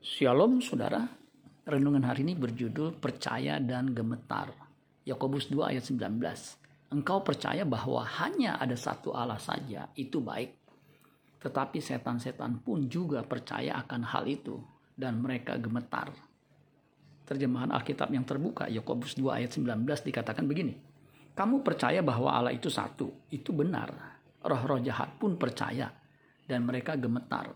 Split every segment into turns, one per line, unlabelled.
Shalom saudara, renungan hari ini berjudul Percaya dan Gemetar. Yakobus 2 ayat 19. Engkau percaya bahwa hanya ada satu Allah saja, itu baik. Tetapi setan-setan pun juga percaya akan hal itu dan mereka gemetar. Terjemahan Alkitab yang terbuka, Yakobus 2 ayat 19 dikatakan begini. Kamu percaya bahwa Allah itu satu, itu benar. Roh-roh jahat pun percaya dan mereka gemetar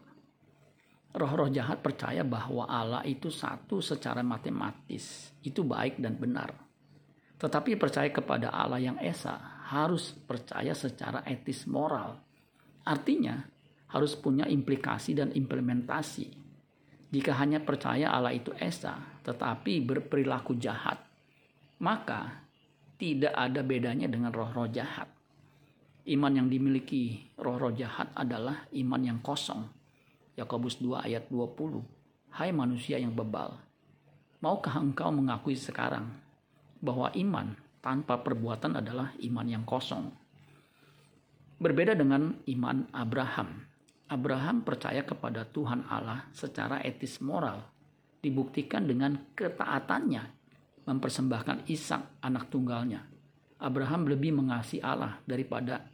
roh-roh jahat percaya bahwa Allah itu satu secara matematis. Itu baik dan benar. Tetapi percaya kepada Allah yang esa harus percaya secara etis moral. Artinya harus punya implikasi dan implementasi. Jika hanya percaya Allah itu esa tetapi berperilaku jahat, maka tidak ada bedanya dengan roh-roh jahat. Iman yang dimiliki roh-roh jahat adalah iman yang kosong Yakobus 2 ayat 20. Hai manusia yang bebal, maukah engkau mengakui sekarang bahwa iman tanpa perbuatan adalah iman yang kosong? Berbeda dengan iman Abraham. Abraham percaya kepada Tuhan Allah secara etis moral, dibuktikan dengan ketaatannya mempersembahkan Ishak anak tunggalnya. Abraham lebih mengasihi Allah daripada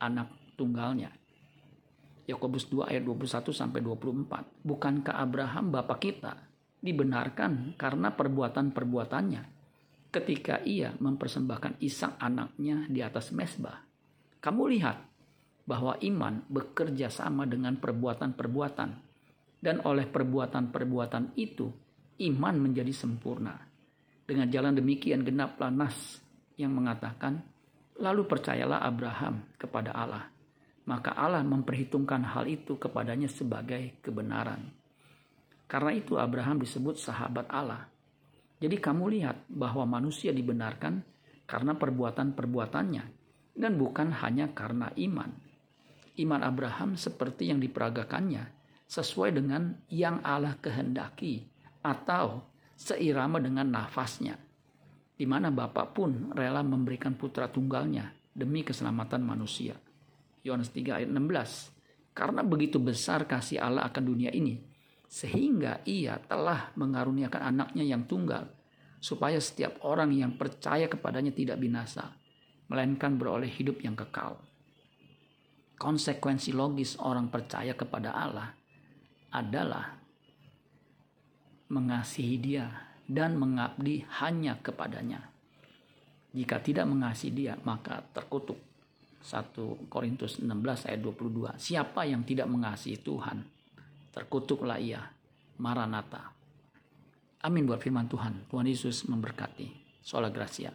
anak tunggalnya. Yakobus 2 ayat 21 sampai 24. Bukankah Abraham bapak kita dibenarkan karena perbuatan-perbuatannya ketika ia mempersembahkan Ishak anaknya di atas mesbah? Kamu lihat bahwa iman bekerja sama dengan perbuatan-perbuatan dan oleh perbuatan-perbuatan itu iman menjadi sempurna. Dengan jalan demikian genaplah nas yang mengatakan, lalu percayalah Abraham kepada Allah maka Allah memperhitungkan hal itu kepadanya sebagai kebenaran. Karena itu Abraham disebut sahabat Allah. Jadi kamu lihat bahwa manusia dibenarkan karena perbuatan-perbuatannya dan bukan hanya karena iman. Iman Abraham seperti yang diperagakannya sesuai dengan yang Allah kehendaki atau seirama dengan nafasnya. Di mana Bapak pun rela memberikan putra tunggalnya demi keselamatan manusia. Yohanes 3 ayat 16. Karena begitu besar kasih Allah akan dunia ini, sehingga ia telah mengaruniakan anaknya yang tunggal, supaya setiap orang yang percaya kepadanya tidak binasa, melainkan beroleh hidup yang kekal. Konsekuensi logis orang percaya kepada Allah adalah mengasihi dia dan mengabdi hanya kepadanya. Jika tidak mengasihi dia, maka terkutuk 1 Korintus 16 ayat 22. Siapa yang tidak mengasihi Tuhan, terkutuklah ia. Maranatha. Amin buat firman Tuhan. Tuhan Yesus memberkati. Sola Gracia.